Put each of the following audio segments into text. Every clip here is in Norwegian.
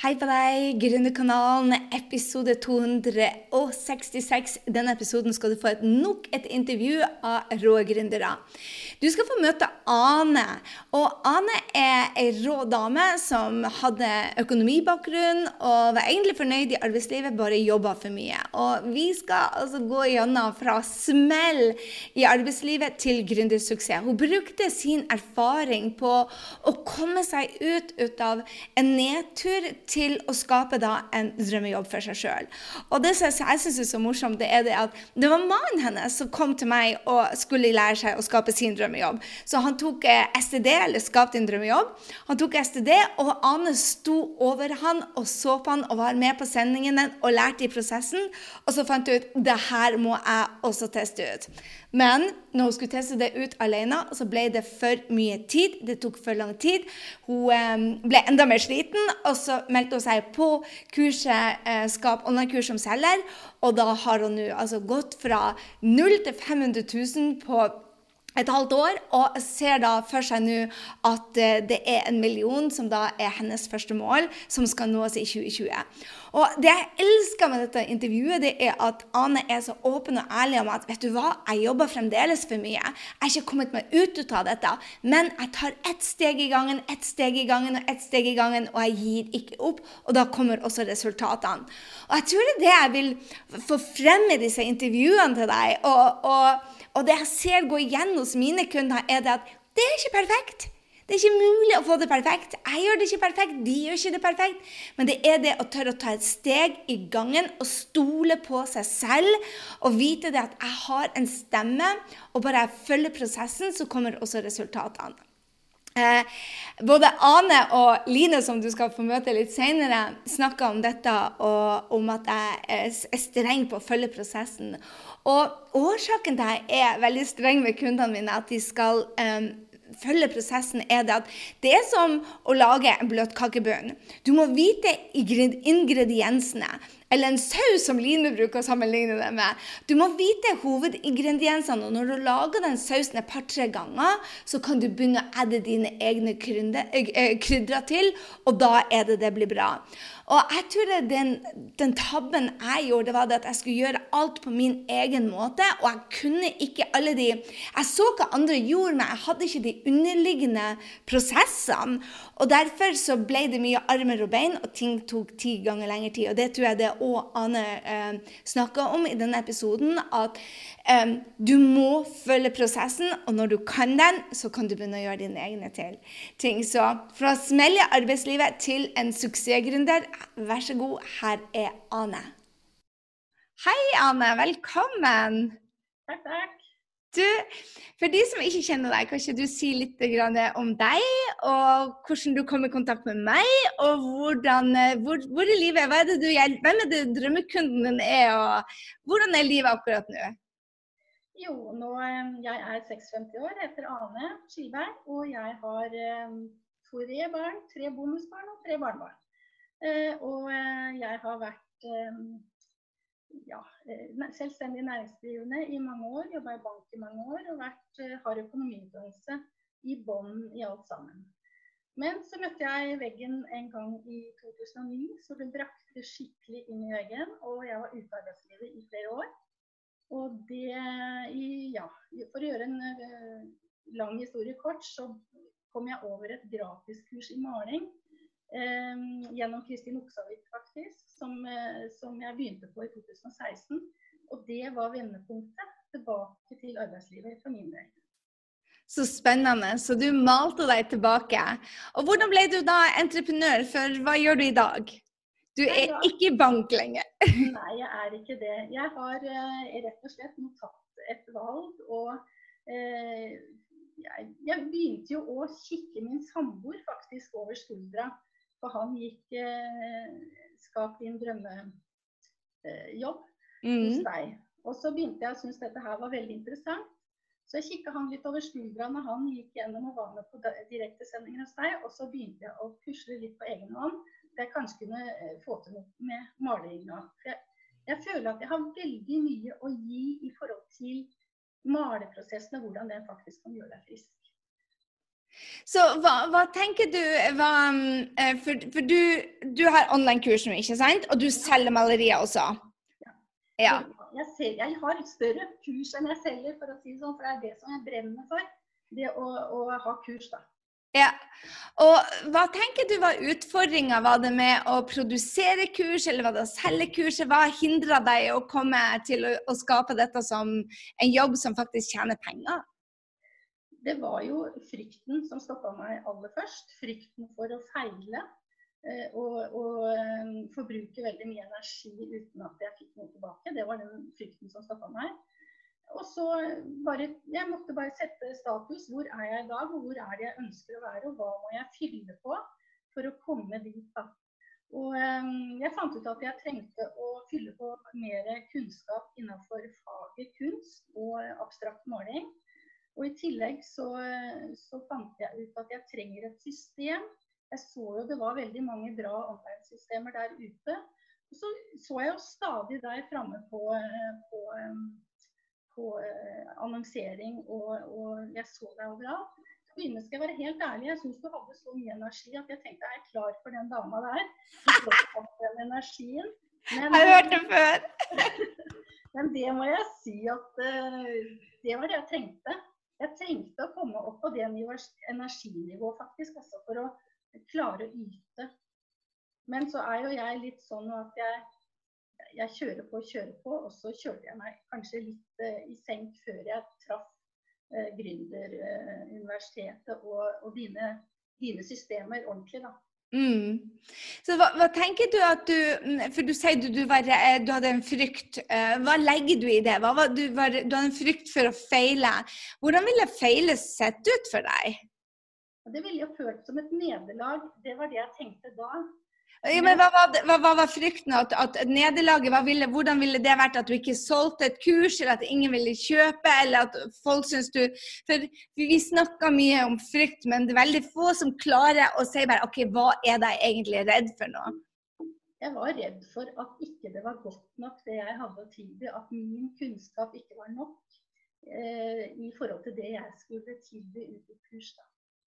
Hei på deg, Gründerkanalen, episode 266. I denne episoden skal du få et nok et intervju av rå gründere. Du skal få møte Ane. Og Ane er ei rå dame som hadde økonomibakgrunn og var egentlig fornøyd i arbeidslivet, bare jobba for mye. Og vi skal altså gå gjennom fra smell i arbeidslivet til gründersuksess. Hun brukte sin erfaring på å komme seg ut, ut av en nedtur til å skape da en drømmejobb for seg sjøl. Og det som jeg syns er så morsomt, det er det at det var mannen hennes som kom til meg og skulle lære seg å skape sin drømmejobb. Så han tok eh, STD, eller skapte en drømmejobb. Han tok STD, og Ane sto over han og så på han og var med på sendingen og lærte i prosessen. Og så fant hun ut det her må jeg også teste ut. Men når hun skulle teste det ut alene, så ble det for mye tid. Det tok for lang tid. Hun eh, ble enda mer sliten, og så meldte hun seg på kurset eh, Skap online-kurs som selger. Og da har hun nå altså gått fra 0 til 500 000 på et halvt år, og ser da for seg nå at eh, det er en million som da er hennes første mål, som skal nås i 2020. Og Det jeg elsker med dette intervjuet, det er at Ane er så åpen og ærlig om at vet du hva, jeg jobber fremdeles for mye. Jeg har ikke kommet meg ut av dette, men jeg tar ett steg i gangen, ett steg i gangen og ett steg i gangen, og jeg gir ikke opp. Og da kommer også resultatene. Og jeg tror det er det jeg vil få frem i disse intervjuene til deg. og, og og det jeg ser gå igjen hos mine kunder, er det at det er ikke perfekt. Det er ikke mulig å få det perfekt. Jeg gjør det ikke perfekt, de gjør ikke det perfekt. Men det er det å tørre å ta et steg i gangen og stole på seg selv. Og vite det at jeg har en stemme, og bare jeg følger prosessen, så kommer også resultatene. Eh, både Ane og Line, som du skal få møte litt senere, snakka om dette og om at jeg er streng på å følge prosessen. Og årsaken til at jeg er veldig streng med kundene mine, at de skal um, følge prosessen, er det at det er som å lage en bløtkakebunn. Du må vite ingrediensene. Eller en saus, som Line bruker å sammenligne det med. Du må vite hovedingrediensene. Og når du lager den sausen et par-tre ganger, så kan du begynne å adde dine egne krydder til, og da er det det blir bra. Og jeg tror den, den tabben jeg gjorde, det var det at jeg skulle gjøre alt på min egen måte. Og jeg kunne ikke alle de Jeg så hva andre gjorde, men jeg hadde ikke de underliggende prosessene. Og derfor så ble det mye armer og bein, og ting tok ti ganger lengre tid. Og det tror jeg det òg Ane eh, snakka om i denne episoden. At du må følge prosessen, og når du kan den, så kan du begynne å gjøre dine egne ting. Så fra smell i arbeidslivet til en suksessgründer Vær så god, her er Ane. Hei, Ane. Velkommen. Takk, takk. Du, for de som ikke kjenner deg, kan ikke du si litt om deg, og hvordan du kom i kontakt med meg, og hvordan, hvor, hvor i livet Hva er det du Hvem er det drømmekunden din er, og hvordan er livet akkurat nå? Jo, nå, eh, jeg er 56 år, heter Ane Skiberg, og jeg har um, tre barn, tre bonusbarn og tre barnebarn. Eh, og eh, jeg har vært eh, ja, selvstendig næringsdrivende i mange år. Jobba i bank i mange år og vært, har økonomiutdannelse i bånn i alt sammen. Men så møtte jeg veggen en gang i 2009, så det brakte skikkelig inn i veggen. Og jeg var ute av arbeidslivet i flere år. Og det Ja, for å gjøre en lang historie kort, så kom jeg over et gratiskurs i maling Eh, gjennom Kristin Oksavik, faktisk, som, eh, som, jeg begynte på i 2016. Og det var vendepunktet tilbake til arbeidslivet for min del. Så spennende. Så du malte deg tilbake. Og hvordan ble du da entreprenør, for hva gjør du i dag? Du er ikke i bank lenger. Nei, jeg er ikke det. Jeg har uh, rett og slett tatt et valg. Og eh, jeg, jeg, begynte jo å kikke min samboer faktisk over skuldra for han gikk eh, Skap din drømmejobb eh, mm. hos deg. Og så begynte jeg å synes dette her var veldig interessant. Så jeg kikka han litt over skuldra når han gikk gjennom og var med på direktesendinger hos deg. Og så begynte jeg å pusle litt på egen hånd, så jeg kanskje kunne eh, få til noe med malinga. Jeg, jeg føler at jeg har veldig mye å gi i forhold til maleprosessen og hvordan den faktisk kan gjøre deg frisk. Så hva, hva tenker du hva, eh, For, for du, du, har online-kurs nå, ikke sant? Og du selger malerier også? Ja. Jeg, ser, jeg, har større kurs enn jeg selger, for å si det sånn. For det er det som jeg brenner for. Det å, å ha kurs, da. Ja. Og hva tenker du var utfordringa? Var det med å produsere kurs, eller var det å selge kurset? Hva hindra deg å komme til å, å, skape dette som en jobb som faktisk tjener penger? Det var jo frykten som stoppa meg aller først. Frykten for å feile. Eh, og, og eh, forbruke veldig mye energi uten at jeg fikk noe tilbake. Det var den frykten som stoppa meg. Og så bare Jeg måtte bare sette status. Hvor er jeg i dag, og hvor er det jeg ønsker å være, og hva må jeg fylle på for å komme dit, da. Og um, jeg fant ut at jeg trengte å fylle på mer kunnskap innenfor faget kunst og abstrakt måling. Og i tillegg så, så, fant jeg ut at jeg trenger et system. Jeg så jo det var veldig mange bra online-systemer der ute. Og så så jeg jo stadig der framme på, på um, på eh, annonsering, og, og, jeg så deg overalt. Til å begynne skal jeg være helt ærlig, jeg syns du hadde så mye energi at jeg tenkte jeg er klar for den dama der. Den energien. Men, jeg har hørt det før. men det må jeg si at uh, det var det jeg trengte. Jeg trengte å komme opp på det energinivået faktisk, også for å klare å yte. Men så er jo jeg litt sånn at jeg jeg kjører på og kjører på, og så kjørte jeg meg kanskje litt uh, i senk før jeg traff uh, Gründeruniversitetet og, og dine, dine, systemer ordentlig. da. Mm. Så hva, hva, tenker du at du For du sier du, du, var, du hadde en frykt. Uh, hva legger du i det? Hva, du, var, du, hadde en frykt for å feile. Hvordan ville feile sett ut for deg? Det ville jo følt som et nederlag. Det var det jeg tenkte da. Ja, men hva, hva, hva, var frykten? At, at nederlaget, ville, Hvordan ville det vært at du ikke solgte et kurs, eller at ingen ville kjøpe, eller at folk syns du For vi snakker mye om frykt, men det er veldig få som klarer å si bare OK, hva er det jeg egentlig redd for nå? Jeg var redd for at ikke det var godt nok det jeg hadde å tilby, at min kunnskap ikke var nok eh, i forhold til det jeg skulle tilby ut i kurs. da.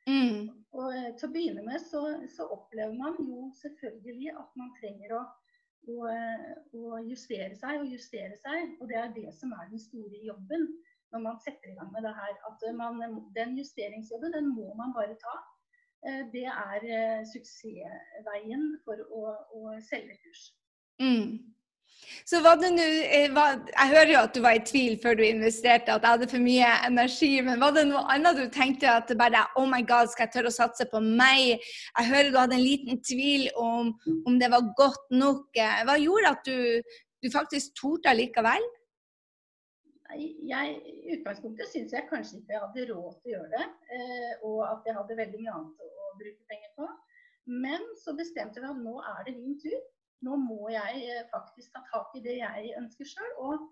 Mm. Og eh, til å begynne med så, så, opplever man jo selvfølgelig at man trenger å, å, eh, å, justere seg og justere seg. Og det er det som er den store jobben når man setter i gang med det her. At man, den justeringsjobben, den må man bare ta. Eh, det er suksessveien for å, å selge kurs. Mm. Så var det nå eh, Jeg hører jo at du var i tvil før du investerte, at jeg hadde for mye energi. Men var det noe annet du tenkte at det bare Oh my God, skal jeg tørre å satse på meg? Jeg hører du hadde en liten tvil om om det var godt nok. Hva gjorde at du, du faktisk torde likevel? Jeg, I utgangspunktet syns jeg kanskje ikke jeg hadde råd til å gjøre det. Eh, og at jeg hadde veldig mye annet å bruke penger på. Men så bestemte vi at nå er det min tur nå må jeg eh, faktisk ta tak i det jeg ønsker sjøl. Og,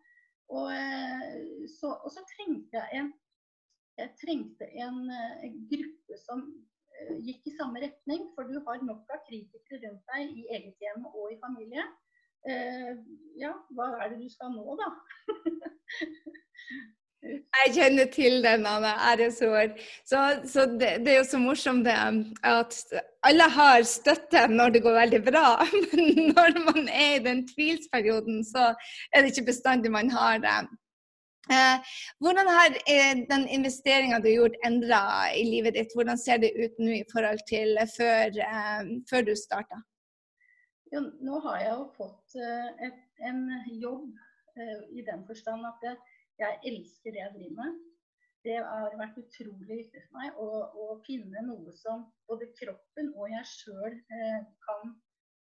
og, eh, så, og så trengte jeg en, jeg trengte en, eh, gruppe som gikk i samme retning. For du har nok av kritikere rundt deg i eget hjem og i familie. Ja, hva er det du skal nå, da? Jeg kjenner til den, Anne. Æresord. Så, så det, det, er jo så morsomt det at alle har støtte når det går veldig bra. Men når man er i den tvilsperioden, så er det ikke bestandig man har det. Eh, hvordan har eh, den investeringa du har gjort endra i livet ditt? Hvordan ser det ut nå i forhold til før, eh, før du starta? nå har jeg jo fått et, en jobb i den forstand at jeg jeg elsker det jeg driver med. Det har vært utrolig viktig for meg å, å finne noe som både kroppen og jeg sjøl eh, kan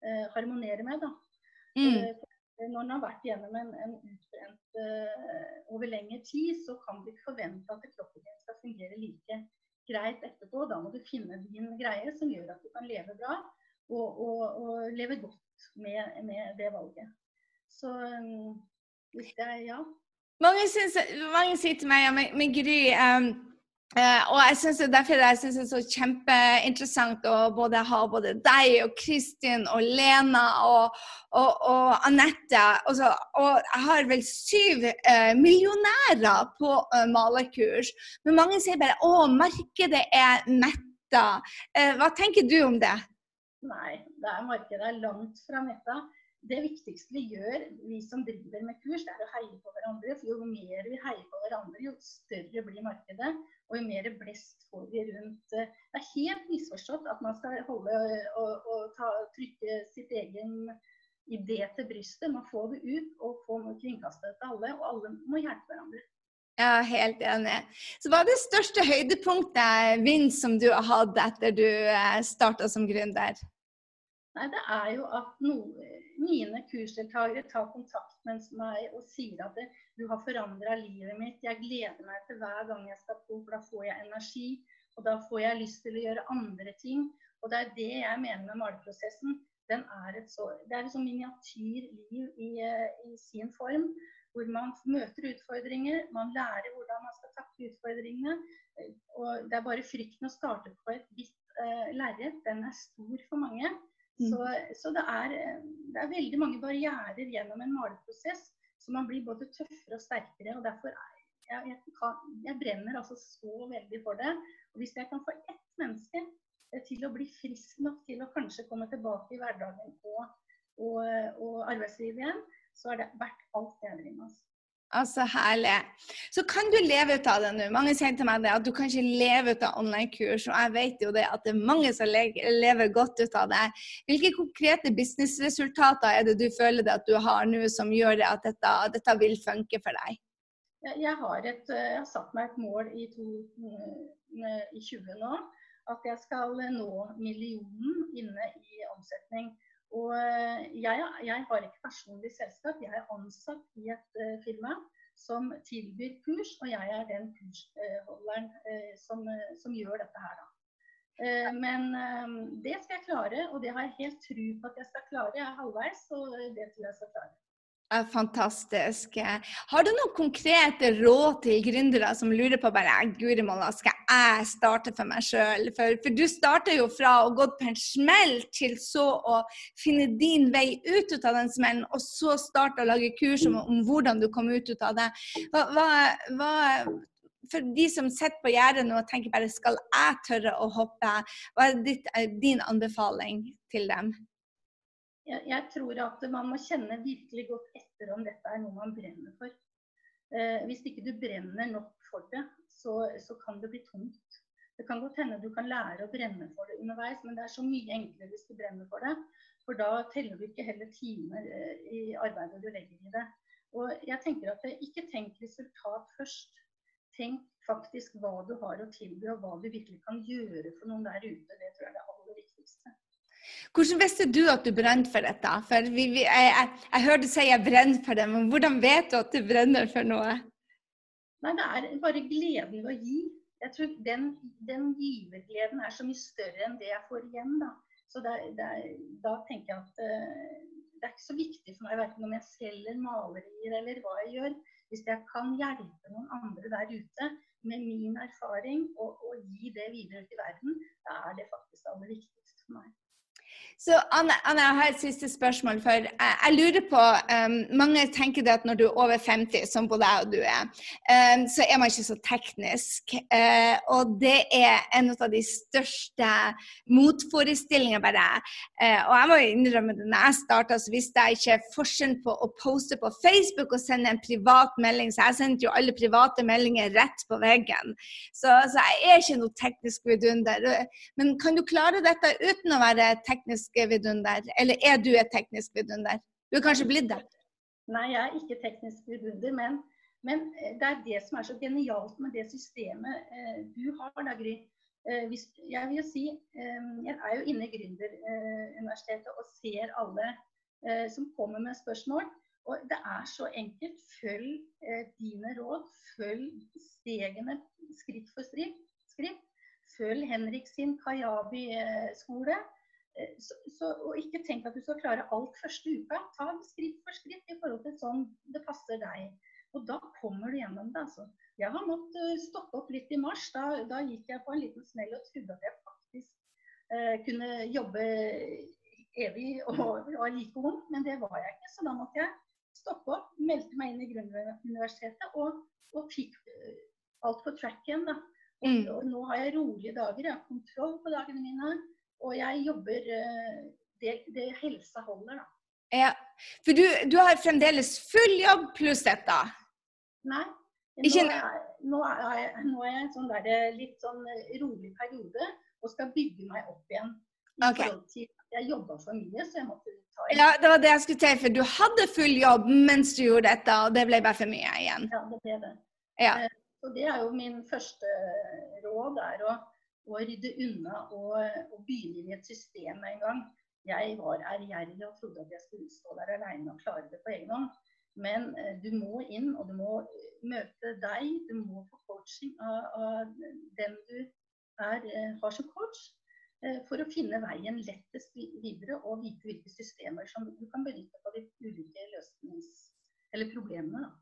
eh, harmonere med. Mm. Eh, når en har vært gjennom en, en utbrent eh, over lengre tid, så kan du ikke forvente at kroppen din skal fungere like greit etterpå. Da må du finne din greie som gjør at du kan leve bra og, og, og leve godt med, med, det valget. Så mm, hvis jeg, ja, mange, synes, mange, sier til meg ja, men, men Gry, um, Uh, og jeg synes, Derfor jeg synes det er så kjempeinteressant å både ha både deg og Kristin og Lena og, og, og Anette. Og, og, jeg har vel syv uh, millionærer på uh, malerkurs. Men mange sier bare å, markedet er metta. hva tenker du om det? Nei, det er markedet er langt fra metta det viktigste vi gjør, vi som driver med kurs, det er å heie på hverandre. For jo mer vi heier på hverandre, jo større blir markedet. Og jo mer blest får vi rundt eh, Det er helt misforstått at man skal holde og, og ta, trykke sitt egen idé til brystet. Man får det ut og får kringkastet til alle, og alle må hjelpe hverandre. Ja, helt enig. Så hva er det største høydepunktet, Vinn, som du har hatt etter du eh, starta som gründer? Nei, det er jo at noe, mine kursdeltakere tar kontakt med meg og sier at det, du har forandra livet mitt. Jeg gleder meg til hver gang jeg skal på, for da får jeg energi. Og da får jeg lyst til å gjøre andre ting. Og det er det jeg mener med maleprosessen. Den er et så, det er et sånn miniatyrliv i, i sin form. Hvor man møter utfordringer, man lærer hvordan man skal takle utfordringene. Og det er bare frykten å starte på et hvitt uh, lerret. Den er stor for mange. Mm. Så, så det, er, det, er, veldig mange barrierer gjennom en maleprosess, så man blir både tøffere og sterkere. og derfor er jeg, jeg, kan, jeg brenner altså så veldig for det. Og hvis jeg kan få ett menneske eh, til å bli frisk nok til å kanskje komme tilbake i hverdagen og, og, og arbeidslivet igjen, så er det verdt alt jeg driver med. Altså. Herlig. Så kan du leve ut av det nå. Mange sier til meg det, at du kan ikke leve ut av online-kurs. Og jeg vet jo det at det er mange som lever godt ut av det. Hvilke konkrete businessresultater er det du føler det at du har nå som gjør det at dette, dette vil funke for deg? Jeg har, et, jeg har, satt meg et mål i, to, i 20 nå. At jeg skal nå millionen inne i omsetning. Og eh, jeg, jeg, har ikke personlig selskap, jeg er ansatt i et uh, firma som tilbyr kurs, og jeg er den kursholderen uh, som, som, gjør dette her. da. men det skal jeg klare, og det har jeg helt tro på at jeg skal klare. Jeg er halvveis, og det tror jeg skal klare. Fantastisk. Har du noen konkrete råd til gründere som lurer på bare Guri malla, skal jeg starte for meg sjøl? For, for, du starter jo fra å gå på en smell til så å finne din vei ut av den smellen, og så starte å lage kurs om, om hvordan du kom ut av det. Hva, hva, hva, for de som sitter på gjerdet nå og tenker bare skal jeg tørre å hoppe, hva er ditt, din anbefaling til dem? Jeg, jeg, tror at man må kjenne virkelig godt etter om dette er noe man brenner for. Eh, hvis ikke du brenner nok for det, så, så, kan det bli tungt. Det kan godt hende du kan lære å brenne for det underveis, men det er så mye enklere hvis du brenner for det. For da teller du ikke heller timer eh, i arbeidet du legger i det. Og jeg tenker at Ikke tenk resultat først. Tenk faktisk hva du har å tilby, og hva du virkelig kan gjøre for noen der ute. Det tror jeg er det aller viktigste. Hvordan visste du at du brente for dette? For vi, vi, jeg, jeg, jeg hører du si jeg brenner for det, men hvordan vet du at du brenner for noe? Nei, Det er bare gleden ved å gi. Jeg tror den, den givergleden er så mye større enn det jeg får igjen. Da, så det, det, da tenker jeg at uh, det er ikke så viktig for meg verken om jeg selger malerier eller hva jeg gjør. Hvis jeg kan hjelpe noen andre der ute med min erfaring og, og gi det videre til verden, da er det faktisk aller viktigste for meg. Så Anne, jeg har et siste spørsmål. for Jeg, jeg lurer på um, Mange tenker det at når du er over 50, som både jeg og du er, um, så er man ikke så teknisk. Uh, og det er en av de største motforestillingene bare. Uh, og jeg må innrømme det, når jeg starta, så visste jeg ikke forskjellen på å poste på Facebook og sende en privat melding. Så jeg sendte jo alle private meldinger rett på veggen. Så, så jeg er ikke noe teknisk vidunder. Men kan du klare dette uten å være teknisk teknisk vidunder? Eller er du et teknisk vidunder? Du er kanskje blitt det? Nei, jeg er ikke teknisk vidunder. Men, men, eh, det er det som er så genialt med det systemet eh, du har, da, Gry. Eh, jeg vil jo si, jeg er jo inne i Gründeruniversitetet og ser alle som kommer med spørsmål. Og det er så enkelt. Følg eh, dine råd. Følg stegene skritt for skritt. Følg Henrik sin Kajabi-skole. Eh, så, så, og ikke tenk at du skal klare alt første uka. Ta skritt for skritt i forhold til sånn det passer deg. Og da kommer du gjennom det. altså. Jeg har måttet stoppe opp litt i mars. Da, da gikk jeg på en liten smell og trodde at jeg faktisk eh, kunne jobbe evig og var like ung, men det var jeg ikke. Så da måtte jeg stoppe opp, meldte meg inn i Grunnuniversitetet og, og fikk eh, alt på track igjen. da. Og, Mm. og nå har jeg rolige dager, jeg har kontroll på dagene mine. Og jeg jobber eh, det, det helsa holder, da. Ja. For du, du har fremdeles full jobb pluss dette? Nei. Nå er, nå er, jeg, nå er jeg sånn der, eh, litt sånn eh, rolig periode og skal bygge meg opp igjen. I Ok. til Jeg jobba for mye, så jeg måtte ta en Ja, det var det jeg skulle til, for du hadde full jobb mens du gjorde dette, og det ble bare for mye igjen. Ja, det ble det. Ja. Så det er jo min første råd, er å, å rydde unna og, og begynne inn i et system med en gang. Jeg var ærgjerrig og trodde at jeg skulle stå der alene og klare det på egen hånd. Men eh, du må inn, og du må eh, møte deg. Du må få coaching av, av den du er, eh, har som coach. For å finne veien lettest videre og vite hvilke systemer som du kan benytte på de ulike løsnings... Eller problemene. da.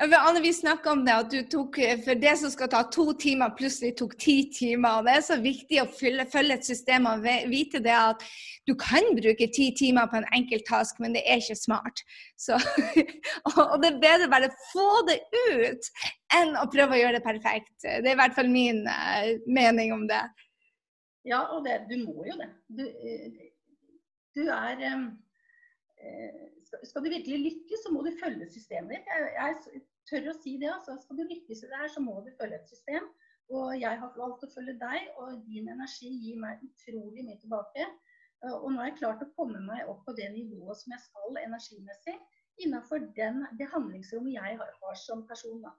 Anne, vi snakka om det, at du tok for det som skal ta to timer, plutselig tok ti timer. og Det er så viktig å følge, følge et system og vite det at du kan bruke ti timer på en enkelt task, men det er ikke smart. Så, og det er bedre bare få det ut enn å prøve å gjøre det perfekt. Det er i hvert fall min eh, mening om det. Ja, og det, du må jo det. Du, eh, du er eh, eh, skal, skal du virkelig lykkes, så må du følge systemet ditt. Jeg, jeg tør å si det. altså. Skal du lykkes i det her, så må du følge et system. Og jeg har valgt å følge deg, og din energi gir meg utrolig mye tilbake. Eh, Og nå har jeg klart å komme meg opp på det nivået som jeg skal energimessig, innenfor den, det handlingsrommet jeg har, har som person. da.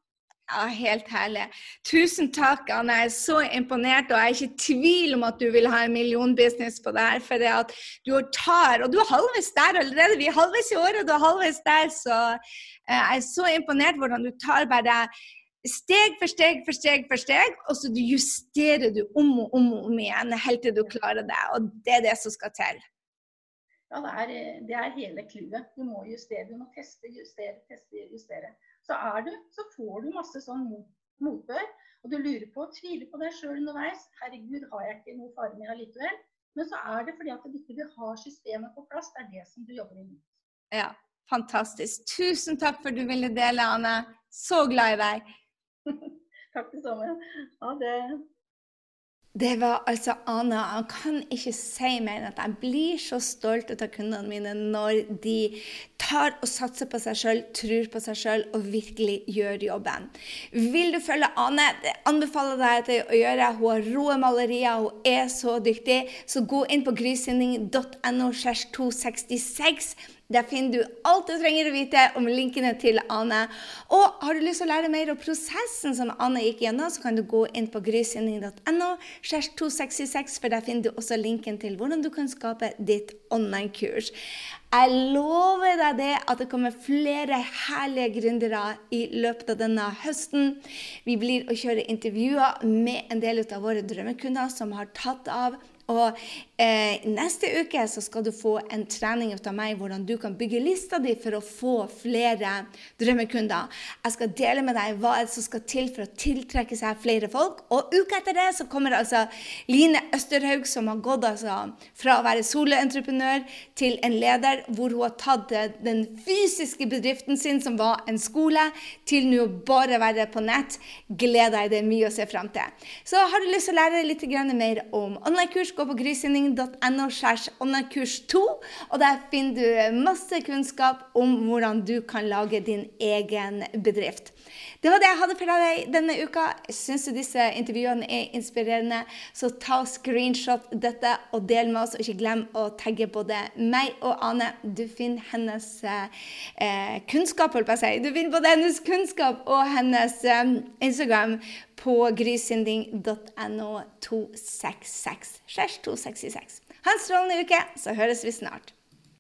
Ja, Helt herlig. Tusen takk, Anne. Jeg er så imponert, og jeg er ikke i tvil om at du vil ha en millionbusiness på det her. For det at du tar, og du er halvveis der allerede. Vi er halvveis i året, og du er halvveis der. Så eh, jeg er så imponert hvordan du tar bare steg for steg for steg for steg, og så justerer du om og om og om igjen helt til du klarer det. Og det er det som skal til. Ja, det er, eh, det er hele clouet. Du må justere. Du må teste, justere, teste, justere. Så er du, så får du masse sånn mot, motbør. Og du lurer på, og tviler på deg sjøl underveis. Herregud, har jeg ikke noe fare med allikevel? Men så er det fordi at du ikke har systemet på plass. Det er det som du jobber imot. Ja, fantastisk. Tusen takk for at du ville dele, Anne. Så glad i deg. Takk det samme. Ja, det, Det var altså Ane. Han kan ikke si mer enn at jeg blir så stolt av kundene mine når de tar og satser på seg sjøl, tror på seg sjøl og virkelig gjør jobben. Vil du følge Ane, det anbefaler jeg deg å gjøre. Hun har rå malerier, hun er så dyktig. Så gå inn på grysynding.no 266. Der finner du alt du trenger å vite om linkene til Ane. Og har du lyst til å lære mer om prosessen som Ane gikk gjennom, så kan du gå inn på grysynding.no 266, for der finner du også linken til hvordan du kan skape ditt online-kurs. Jeg lover deg det at det kommer flere herlige gründere i løpet av denne høsten. Vi blir å kjøre intervjuer med en del av våre drømmekunder som har tatt av. Og eh, neste uke så skal du få en trening av meg hvordan du kan bygge lista di for å få flere drømmekunder. Jeg skal dele med deg hva som skal til for å tiltrekke seg flere folk. Og uka etter det så kommer altså Line Østerhaug, som har gått altså fra å være soloentreprenør til en leder, hvor hun har tatt den fysiske bedriften sin, som var en skole, til nå bare være på nett. Gleder deg, det er mye å se fram til. Så har du lyst til å lære litt mer om online-kurs, gå på grysynding.no online-kurs 2, og der finner du masse kunnskap om hvordan du kan lage din egen bedrift. Det var det jeg hadde for deg denne uka. Syns du disse intervjuene er inspirerende, så ta screenshot dette og del med oss. Og ikke glem å tagge både meg og Ane. Du finner hennes eh, kunnskap, holdt på å si. Du finner både hennes kunnskap og hennes eh, Instagram på grysynding.no 266. 266. Ha en strålende uke, så høres vi snart.